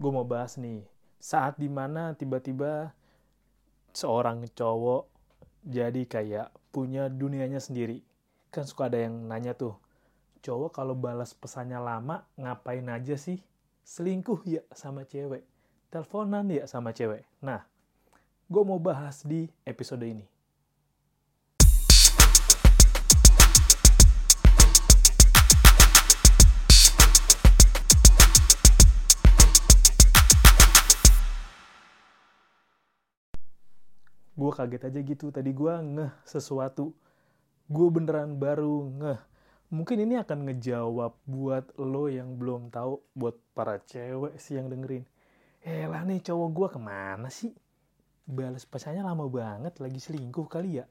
gue mau bahas nih saat di mana tiba-tiba seorang cowok jadi kayak punya dunianya sendiri. Kan suka ada yang nanya tuh cowok kalau balas pesannya lama ngapain aja sih? Selingkuh ya sama cewek teleponan ya sama cewek. Nah gue mau bahas di episode ini gue kaget aja gitu. Tadi gue ngeh sesuatu. Gue beneran baru ngeh. Mungkin ini akan ngejawab buat lo yang belum tahu buat para cewek sih yang dengerin. Eh lah nih cowok gue ke mana sih? Balas pesannya lama banget lagi selingkuh kali ya?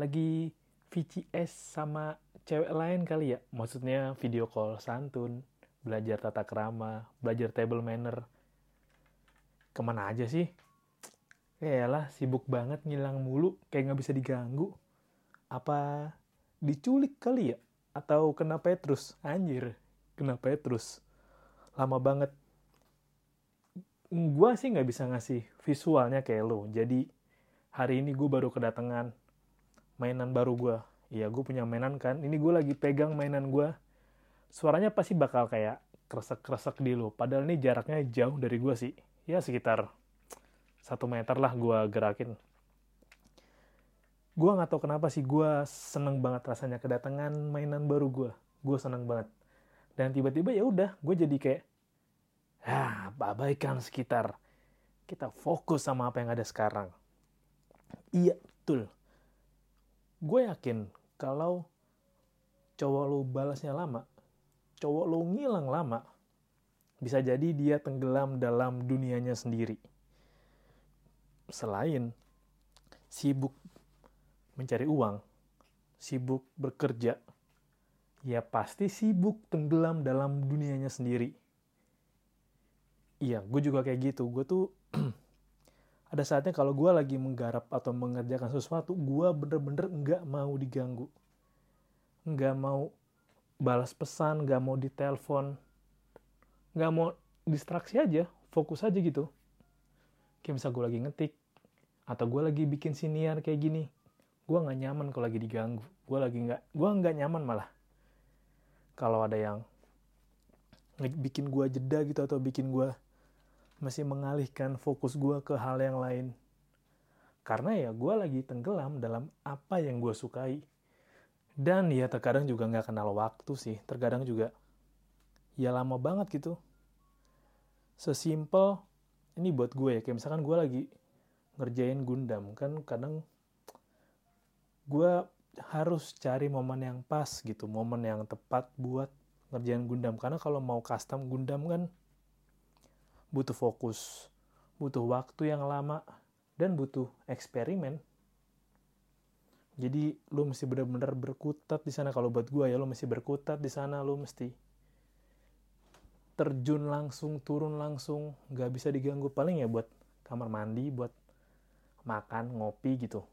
Lagi VCS sama cewek lain kali ya? Maksudnya video call santun belajar tata kerama belajar table manner. Ke mana aja sih lah sibuk banget ngilang mulu, kayak nggak bisa diganggu. Apa diculik kali ya? Atau kena Petrus? Anjir, kena Petrus. Lama banget. Gua sih nggak bisa ngasih visualnya kayak lo. Jadi hari ini gue baru kedatangan mainan baru gue. Iya, gue punya mainan kan. Ini gue lagi pegang mainan gue. Suaranya pasti bakal kayak kresek-kresek di lo. Padahal ini jaraknya jauh dari gue sih. Ya sekitar satu meter lah gue gerakin. Gue nggak tahu kenapa sih gue seneng banget rasanya kedatangan mainan baru gue gue seneng banget. Dan tiba-tiba ya udah gue jadi kayak ah abaikan sekitar. Kita fokus sama apa yang ada sekarang. Iya betul. Gue yakin kalau cowok lo balasnya lama cowok lo ngilang lama bisa jadi dia tenggelam dalam dunianya sendiri selain sibuk mencari uang, sibuk bekerja, ya pasti sibuk tenggelam dalam dunianya sendiri. Iya, gue juga kayak gitu. Gue tuh ada saatnya kalau gue lagi menggarap atau mengerjakan sesuatu, gue bener-bener nggak mau diganggu. Nggak mau balas pesan, nggak mau ditelepon, nggak mau distraksi aja, fokus aja gitu. Kayak misal gue lagi ngetik, atau gue lagi bikin siniar kayak gini. Gue nggak nyaman kalau lagi diganggu. Gue lagi nggak gue nggak nyaman malah. Kalau ada yang bikin gue jeda gitu atau bikin gue masih mengalihkan fokus gue ke hal yang lain. Karena ya gue lagi tenggelam dalam apa yang gue sukai. Dan ya terkadang juga nggak kenal waktu sih. Terkadang juga ya lama banget gitu. Sesimpel ini buat gue ya. Kayak misalkan gue lagi ngerjain Gundam kan kadang gue harus cari momen yang pas gitu momen yang tepat buat ngerjain Gundam. Karena kalau mau custom Gundam kan butuh fokus butuh waktu yang lama dan butuh eksperimen. Jadi lu mesti benar-benar berkutat di sana. Kalau buat gue ya lu mesti berkutat di sana. Lu mesti terjun langsung turun langsung. Nggak bisa diganggu. Paling ya buat kamar mandi buat makan ngopi gitu.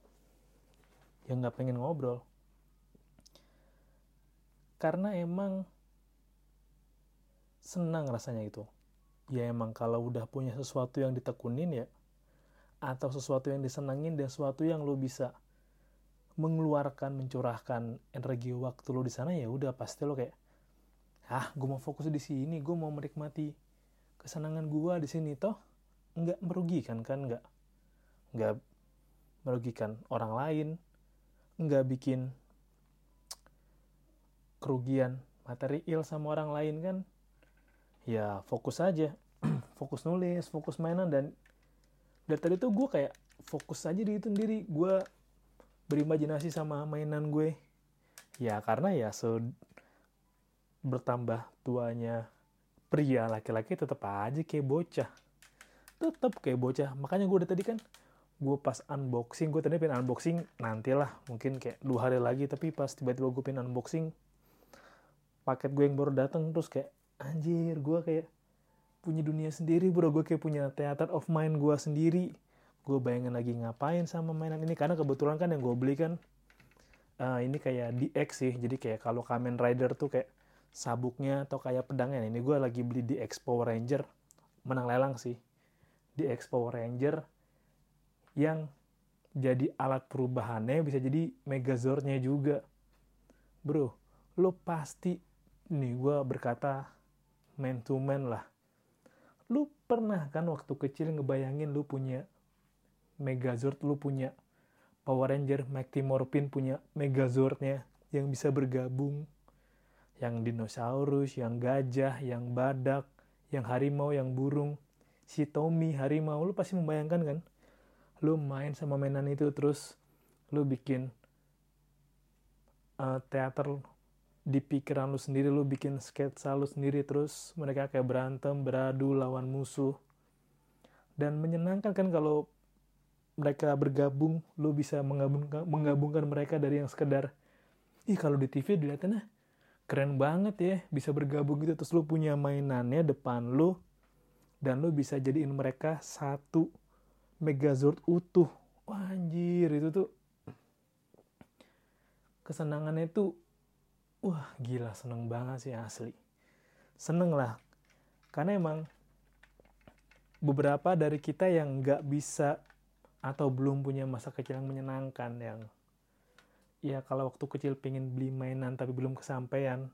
Yang nggak pengen ngobrol. Karena emang senang rasanya itu ya emang kalau udah punya sesuatu yang ditekunin ya atau sesuatu yang disenangin dan sesuatu yang lo bisa mengeluarkan mencurahkan energi waktu lo di sana ya udah pasti lo kayak ah gue mau fokus di sini gue mau menikmati kesenangan gue di sini. Toh nggak merugikan kan nggak nggak merugikan orang lain, nggak bikin kerugian material sama orang lain kan, ya fokus aja, fokus nulis, fokus mainan dan dari tadi tuh gue kayak fokus aja di itu sendiri, gue berimajinasi sama mainan gue, ya karena ya so bertambah tuanya pria laki-laki tetap aja kayak bocah. Tetap kayak bocah. Makanya gue udah tadi kan gue pas unboxing gue tadi pengen unboxing nantilah mungkin kayak dua hari lagi tapi pas tiba-tiba gue pengen unboxing paket gue yang baru datang terus kayak anjir gue kayak punya dunia sendiri bro. Gue kayak punya theater of mind gue sendiri. Gue bayangin lagi ngapain sama mainan ini. Karena kebetulan kan yang gue beli kan uh, ini kayak DX sih. Jadi kayak kalau Kamen Rider tuh kayak sabuknya atau kayak pedangnya. Ini gue lagi beli DX Power Ranger menang lelang sih. Di X Power Ranger yang jadi alat perubahannya bisa jadi Megazordnya juga. Bro lo pasti nih gue berkata man to man lah. Lu pernah kan waktu kecil ngebayangin lu punya Megazord lu punya Power Ranger Mighty Morphin punya Megazordnya yang bisa bergabung? Yang dinosaurus, yang gajah, yang badak, yang harimau, yang burung, si Tommy harimau, lu pasti membayangkan kan? Lu main sama mainan itu terus lu bikin uh, teater di pikiran lu sendiri, lu bikin sketsa lu sendiri terus mereka kayak berantem, beradu lawan musuh. Dan menyenangkan kan kalau mereka bergabung, lu bisa menggabungkan, menggabungkan mereka dari yang sekedar ih kalau di TV dilihatnya keren banget ya bisa bergabung gitu terus lu punya mainannya depan lu dan lu bisa jadiin mereka satu Megazord utuh. Wah, anjir itu tuh kesenangannya tuh wah gila seneng banget sih asli. Seneng lah karena emang beberapa dari kita yang nggak bisa atau belum punya masa kecil yang menyenangkan yang ya kalau waktu kecil pengen beli mainan tapi belum kesampaian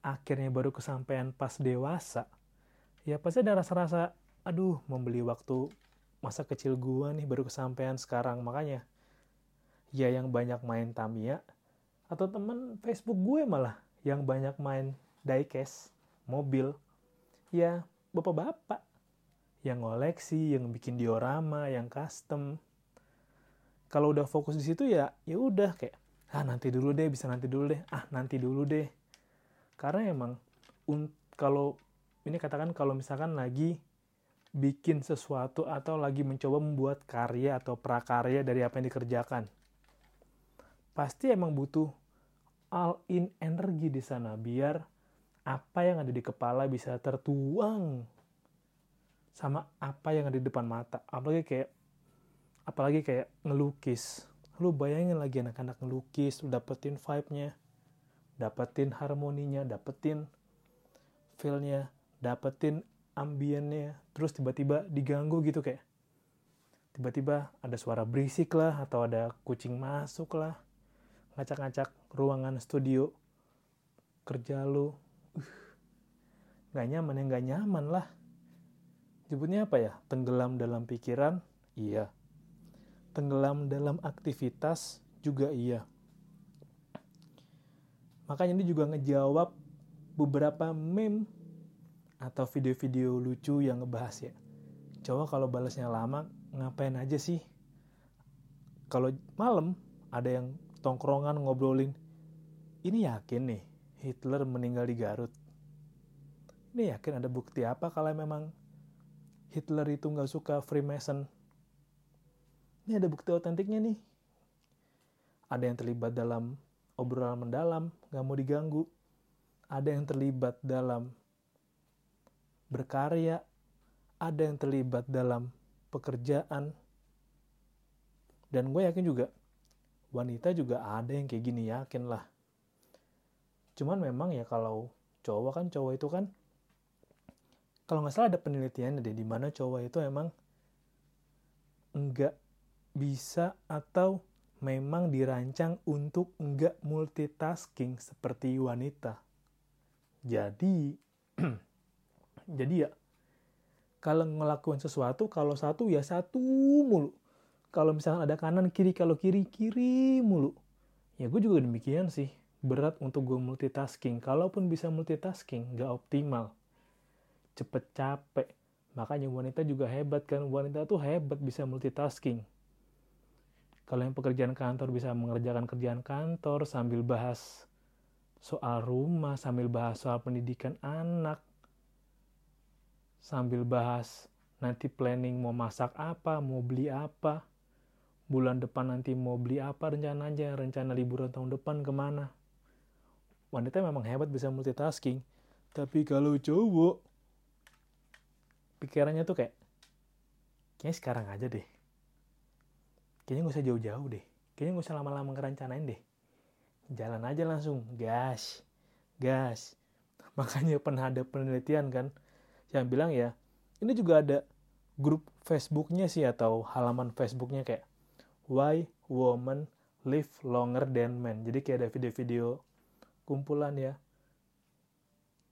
akhirnya baru kesampaian pas dewasa ya pasti ada rasa-rasa aduh membeli waktu masa kecil gua nih baru kesampaian sekarang. Makanya ya yang banyak main Tamiya atau temen Facebook gue malah yang banyak main diecast mobil ya bapak-bapak yang ngoleksi, yang bikin diorama, yang custom. Kalau udah fokus di situ ya ya udah kayak ah nanti dulu deh bisa nanti dulu deh. Ah nanti dulu deh. Karena emang kalau ini katakan kalau misalkan lagi bikin sesuatu atau lagi mencoba membuat karya atau prakarya dari apa yang dikerjakan? Pasti emang butuh all in energi di sana biar apa yang ada di kepala bisa tertuang sama apa yang ada di depan mata. Apalagi kayak apalagi kayak ngelukis. Lu bayangin lagi anak-anak ngelukis lu dapetin vibe-nya dapetin harmoninya dapetin feel-nya dapetin ambiennya terus tiba-tiba diganggu gitu kayak tiba-tiba ada suara berisik lah atau ada kucing masuk lah. Ngacak-ngacak ruangan studio kerja lu. Uh, nggak nyaman ya nggak nyaman lah. Sebutnya apa ya? Tenggelam dalam pikiran? Iya. Tenggelam dalam aktivitas? Juga iya. Makanya ini juga ngejawab beberapa meme atau video-video lucu yang ngebahas ya. Coba kalau balasnya lama, ngapain aja sih? Kalau malam ada yang tongkrongan ngobrolin, ini yakin nih Hitler meninggal di Garut. Ini yakin ada bukti apa kalau memang Hitler itu nggak suka Freemason ini ada bukti otentiknya nih. Ada yang terlibat dalam obrolan mendalam, gak mau diganggu. Ada yang terlibat dalam berkarya, ada yang terlibat dalam pekerjaan. Dan gue yakin juga, wanita juga ada yang kayak gini, yakin lah. Cuman memang ya kalau cowok kan, cowok itu kan, kalau nggak salah ada penelitian deh, di mana cowok itu emang enggak bisa atau memang dirancang untuk enggak multitasking seperti wanita. Jadi, jadi ya, kalau ngelakuin sesuatu, kalau satu ya satu mulu. Kalau misalnya ada kanan kiri, kalau kiri kiri mulu. Ya gue juga demikian sih. Berat untuk gue multitasking. Kalaupun bisa multitasking, nggak optimal. Cepet capek. Makanya wanita juga hebat kan. Wanita tuh hebat bisa multitasking kalau yang pekerjaan kantor bisa mengerjakan kerjaan kantor sambil bahas soal rumah, sambil bahas soal pendidikan anak, sambil bahas nanti planning mau masak apa, mau beli apa, bulan depan nanti mau beli apa rencananya, rencana liburan tahun depan ke mana. Wanita memang hebat bisa multitasking, tapi kalau cowok, pikirannya tuh kayak, kayaknya sekarang aja deh. Kayaknya gak usah jauh-jauh deh. Kayaknya gak usah lama-lama ngerencanain deh. Jalan aja langsung. Gas. Gas. Makanya pernah ada penelitian kan yang bilang ya ini juga ada grup Facebooknya sih atau halaman Facebooknya kayak Why Women Live Longer Than Men? Jadi kayak ada video-video kumpulan ya.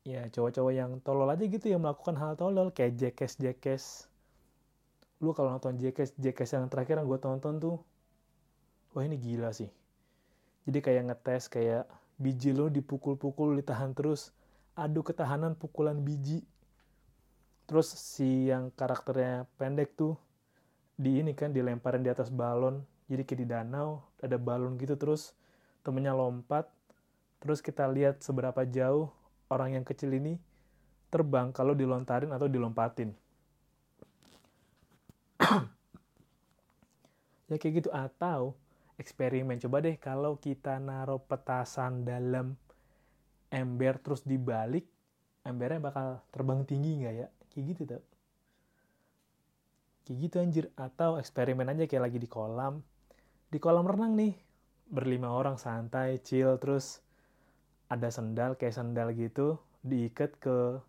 Ya cowok-cowok yang tolol aja gitu yang melakukan hal tolol kayak jackass jackass. Lu kalau nonton jackass jackass yang terakhir yang gue tonton tuh wah ini gila sih. Jadi kayak ngetes kayak biji lo dipukul-pukul ditahan terus adu ketahanan pukulan biji terus si yang karakternya pendek tuh di ini kan dilemparin di atas balon. Jadi kayak di danau ada balon gitu terus temennya lompat. Terus kita lihat seberapa jauh orang yang kecil ini terbang kalau dilontarin atau dilompatin. Ya kayak gitu atau eksperimen. Coba deh kalau kita naruh petasan dalam ember terus dibalik embernya bakal terbang tinggi nggak ya kayak gitu tuh kayak gitu anjir. Atau eksperimen aja kayak lagi di kolam. Di kolam renang nih berlima orang santai chill terus ada sendal kayak sendal gitu diikat ke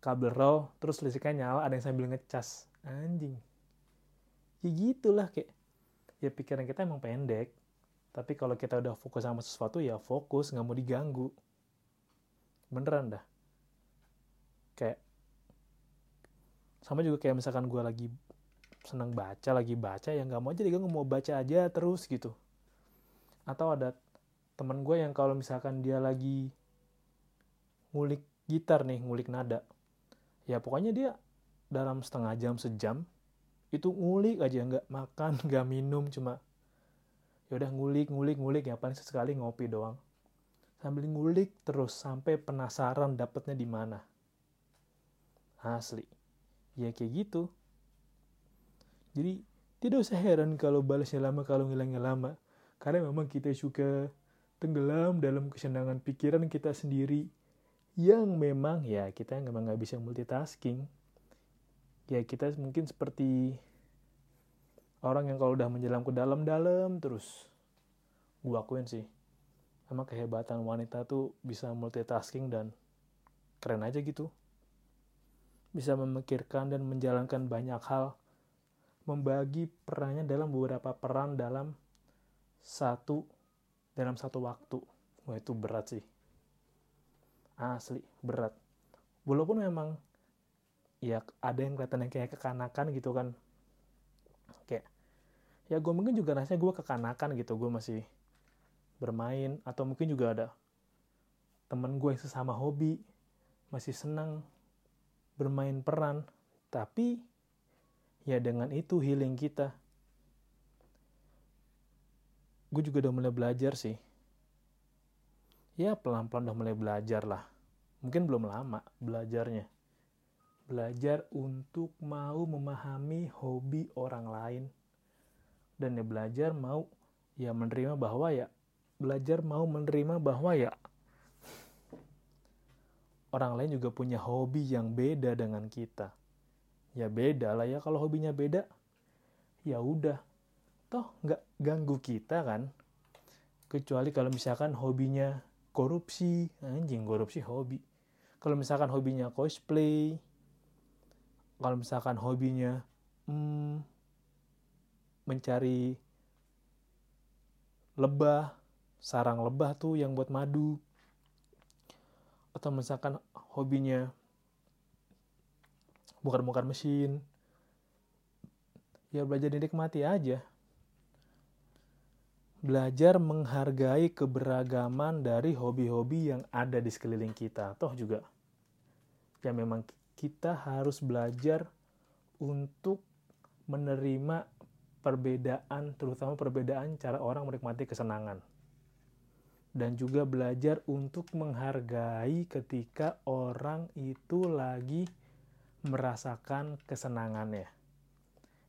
kabel roll terus listriknya nyala ada yang sambil ngecas. Anjing. Ya gitulah kayak ya pikiran kita emang pendek tapi kalau kita udah fokus sama sesuatu ya fokus nggak mau diganggu. Beneran dah. Kayak sama juga kayak misalkan gue lagi senang baca lagi baca ya nggak mau aja diganggu mau baca aja terus gitu. Atau ada teman gue yang kalau misalkan dia lagi ngulik gitar nih ngulik nada ya pokoknya dia dalam setengah jam sejam itu ngulik aja nggak makan nggak minum cuma ya udah ngulik ngulik ngulik ya paling sesekali ngopi doang. Sambil ngulik terus sampai penasaran dapetnya di mana. Asli ya kayak gitu. Jadi tidak usah heran kalau balasnya lama kalau ngilangnya lama. Karena memang kita suka tenggelam dalam kesenangan pikiran kita sendiri yang memang ya kita memang nggak bisa multitasking. Ya kita mungkin seperti orang yang kalau udah menjelam ke dalam-dalam terus gua akuin sih. Emang kehebatan wanita tuh bisa multitasking dan keren aja gitu bisa memikirkan dan menjalankan banyak hal, membagi perannya dalam beberapa peran dalam satu dalam satu waktu. Wah itu berat sih. Asli, berat. Walaupun memang ya ada yang kelihatan yang kayak kekanakan gitu kan. Kayak ya gue mungkin juga rasanya gue kekanakan gitu. Gue masih bermain atau mungkin juga ada temen gue yang sesama hobi masih senang bermain peran, tapi ya dengan itu healing kita. Gue juga udah mulai belajar sih. Ya pelan-pelan udah mulai belajar lah. Mungkin belum lama belajarnya. Belajar untuk mau memahami hobi orang lain. Dan ya belajar mau ya menerima bahwa ya belajar mau menerima bahwa ya orang lain juga punya hobi yang beda dengan kita. Ya beda lah ya kalau hobinya beda. Ya udah, toh nggak ganggu kita kan. Kecuali kalau misalkan hobinya korupsi, anjing korupsi hobi. Kalau misalkan hobinya cosplay, kalau misalkan hobinya hmm, mencari lebah, sarang lebah tuh yang buat madu, atau misalkan hobinya bongkar-bongkar mesin. Ya belajar dinikmati aja. Belajar menghargai keberagaman dari hobi-hobi yang ada di sekeliling kita. Toh juga ya memang kita harus belajar untuk menerima perbedaan terutama perbedaan cara orang menikmati kesenangan dan juga belajar untuk menghargai ketika orang itu lagi merasakan kesenangannya.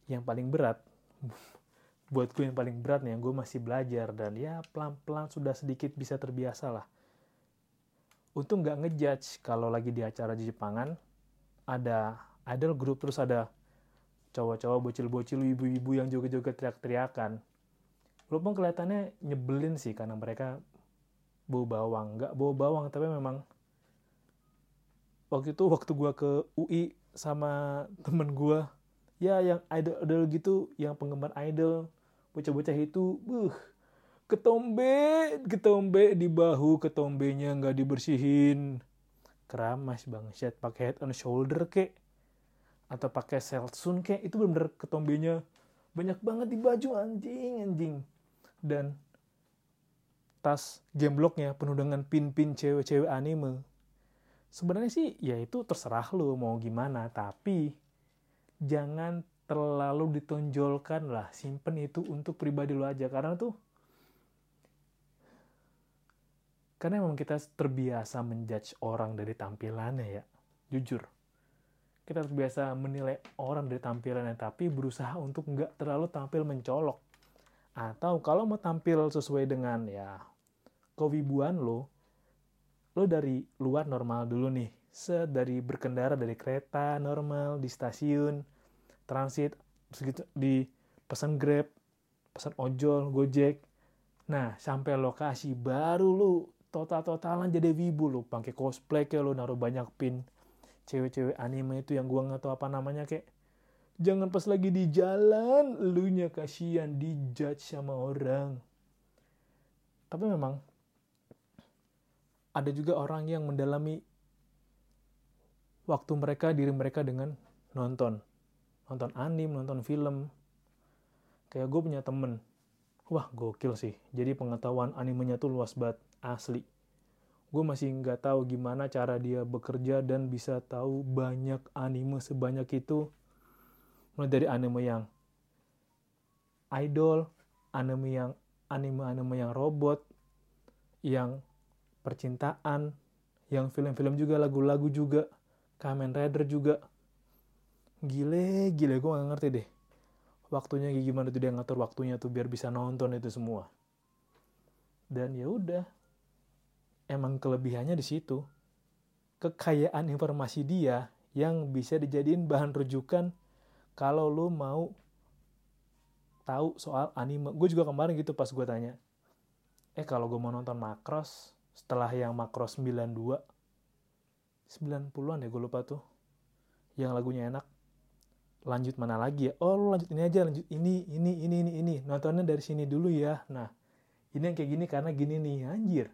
Yang paling berat, buat gue yang paling berat nih, gue masih belajar dan ya pelan-pelan sudah sedikit bisa terbiasa lah. Untuk nggak ngejudge kalau lagi di acara di Jepangan, ada idol grup terus ada cowok-cowok bocil-bocil ibu-ibu yang joget-joget teriak-teriakan. Walaupun kelihatannya nyebelin sih karena mereka bau bawang. Nggak bau bawang tapi memang waktu itu waktu gue ke UI sama temen gue ya yang idol idol gitu yang penggemar idol bocah-bocah itu buh ketombe ketombe di bahu ketombenya nggak dibersihin. Keramas set pakai head and shoulder kek. Atau pakai selsun kek. Itu bener-bener ketombenya banyak banget di baju anjing anjing. Dan tas gembloknya penuh dengan pin-pin cewek-cewek anime. Sebenarnya sih ya itu terserah lo mau gimana tapi jangan terlalu ditonjolkan lah simpen itu untuk pribadi lo aja. Karena tuh karena memang kita terbiasa menjudge orang dari tampilannya ya jujur. Kita terbiasa menilai orang dari tampilannya tapi berusaha untuk nggak terlalu tampil mencolok. Atau kalau mau tampil sesuai dengan ya kewibuan lo lo dari luar normal dulu nih. Se dari berkendara dari kereta normal di stasiun transit segitu di pesan grab pesan ojol gojek. Nah sampai lokasi baru lu total-totalan jadi wibu lu. Pakai cosplay kayak lu naruh banyak pin. Cewek-cewek anime itu yang gua nggak tahu apa namanya kayak jangan pas lagi di jalan. Lu nya kasihan dijudge sama orang. Tapi memang ada juga orang yang mendalami waktu mereka diri mereka dengan nonton. Nonton anime nonton film. Kayak gue punya temen. Wah gokil sih. Jadi pengetahuan animenya tuh luas banget asli. Gue masih nggak tahu gimana cara dia bekerja dan bisa tahu banyak anime sebanyak itu. Mulai dari anime yang idol anime yang anime-anime yang robot yang percintaan yang film-film juga lagu-lagu juga Kamen Rider juga gile gile gue gak ngerti deh waktunya gimana tuh dia ngatur waktunya tuh biar bisa nonton itu semua dan ya udah emang kelebihannya di situ. Kekayaan informasi dia yang bisa dijadiin bahan rujukan kalau lo mau tahu soal anime. Gue juga kemarin gitu pas gue tanya, eh kalau gue mau nonton Macross setelah yang Macross 92, 90-an ya gue lupa tuh, yang lagunya enak. Lanjut mana lagi ya? Oh, lo lanjut ini aja, lanjut ini, ini, ini, ini, ini. Nontonnya dari sini dulu ya. Nah, ini yang kayak gini karena gini nih, anjir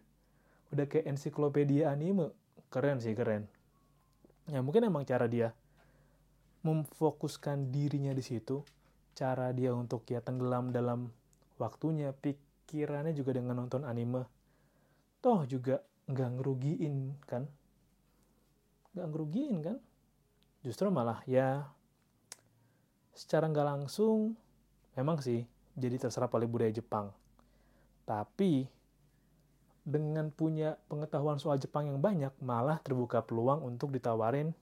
udah kayak ensiklopedia anime keren sih keren ya mungkin emang cara dia memfokuskan dirinya di situ cara dia untuk ya tenggelam dalam waktunya pikirannya juga dengan nonton anime toh juga nggak ngerugiin kan nggak ngerugiin kan justru malah ya secara nggak langsung memang sih jadi terserap oleh budaya Jepang tapi dengan punya pengetahuan soal Jepang yang banyak, malah terbuka peluang untuk ditawarin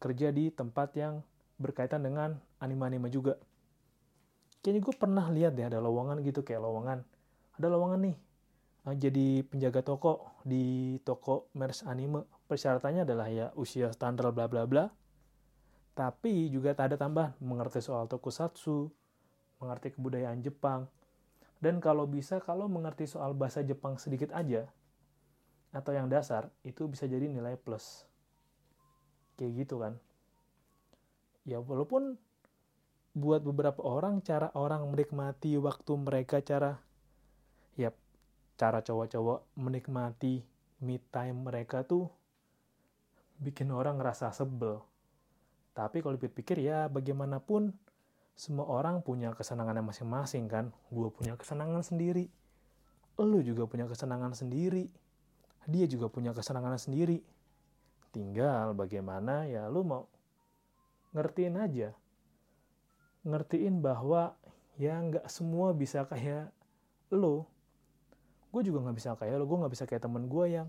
kerja di tempat yang berkaitan dengan anime-anime juga. Kayaknya gue pernah lihat deh ada lowongan gitu kayak lowongan. Ada lowongan nih jadi penjaga toko di toko merch anime. Persyaratannya adalah ya usia standar bla bla bla. Tapi juga tak ada tambahan mengerti soal tokusatsu, mengerti kebudayaan Jepang, dan kalau bisa, kalau mengerti soal bahasa Jepang sedikit aja, atau yang dasar, itu bisa jadi nilai plus. Kayak gitu kan. Ya walaupun buat beberapa orang, cara orang menikmati waktu mereka, cara, ya cara cowok-cowok menikmati me time mereka tuh bikin orang ngerasa sebel. Tapi kalau dipikir ya bagaimanapun semua orang punya kesenangannya masing-masing kan. Gue punya kesenangan sendiri. Lu juga punya kesenangan sendiri. Dia juga punya kesenangan sendiri. Tinggal bagaimana ya lu mau ngertiin aja. Ngertiin bahwa ya nggak semua bisa kayak lo. Gue juga nggak bisa kayak lo. Gue nggak bisa kayak temen gue yang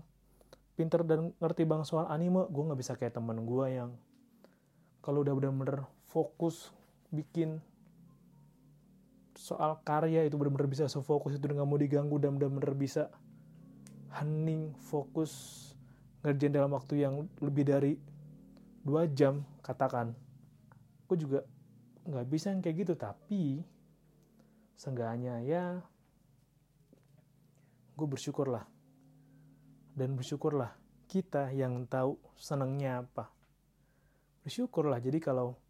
pinter dan ngerti bang soal anime. Gue nggak bisa kayak temen gue yang kalau udah bener-bener fokus bikin soal karya itu benar-benar bisa sefokus itu nggak mau diganggu dan benar-benar bisa hening fokus ngerjain dalam waktu yang lebih dari dua jam katakan gue juga nggak bisa yang kayak gitu tapi seenggaknya ya gue bersyukurlah. Dan bersyukurlah kita yang tahu senangnya apa. Bersyukur lah jadi kalau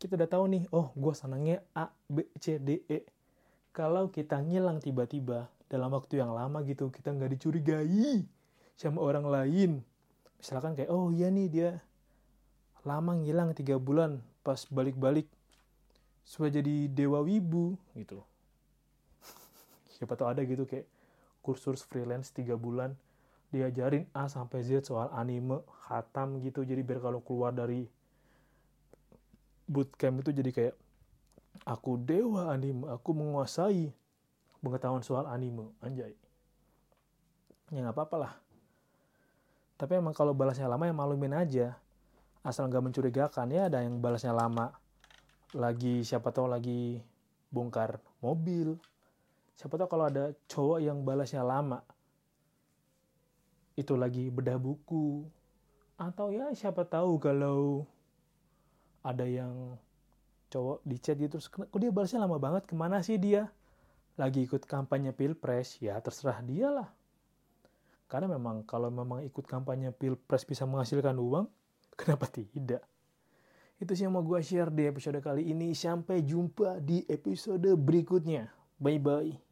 kita udah tahu nih oh gue senangnya A B C D E. Kalau kita ngilang tiba-tiba dalam waktu yang lama gitu kita nggak dicurigai sama orang lain. Misalkan kayak oh iya nih dia lama ngilang tiga bulan pas balik-balik. Sudah jadi dewa wibu gitu. Siapa tahu ada gitu kayak kursus freelance tiga bulan diajarin A sampai Z soal anime hatam gitu. Jadi biar kalau keluar dari bootcamp itu jadi kayak aku dewa anime aku menguasai pengetahuan soal anime. Anjay. Ya nggak apa-apa lah. Tapi emang kalau balasnya lama ya malumin aja. Asal nggak mencurigakan ya ada yang balasnya lama lagi siapa tahu lagi bongkar mobil siapa tahu kalau ada cowok yang balasnya lama itu lagi bedah buku atau ya siapa tahu kalau ada yang cowok di chat gitu terus kok dia balasnya lama banget ke mana sih dia lagi ikut kampanye pilpres ya terserah dia lah karena memang kalau memang ikut kampanye pilpres bisa menghasilkan uang, kenapa tidak? Itu sih yang mau gue share di episode kali ini. Sampai jumpa di episode berikutnya. Bye-bye.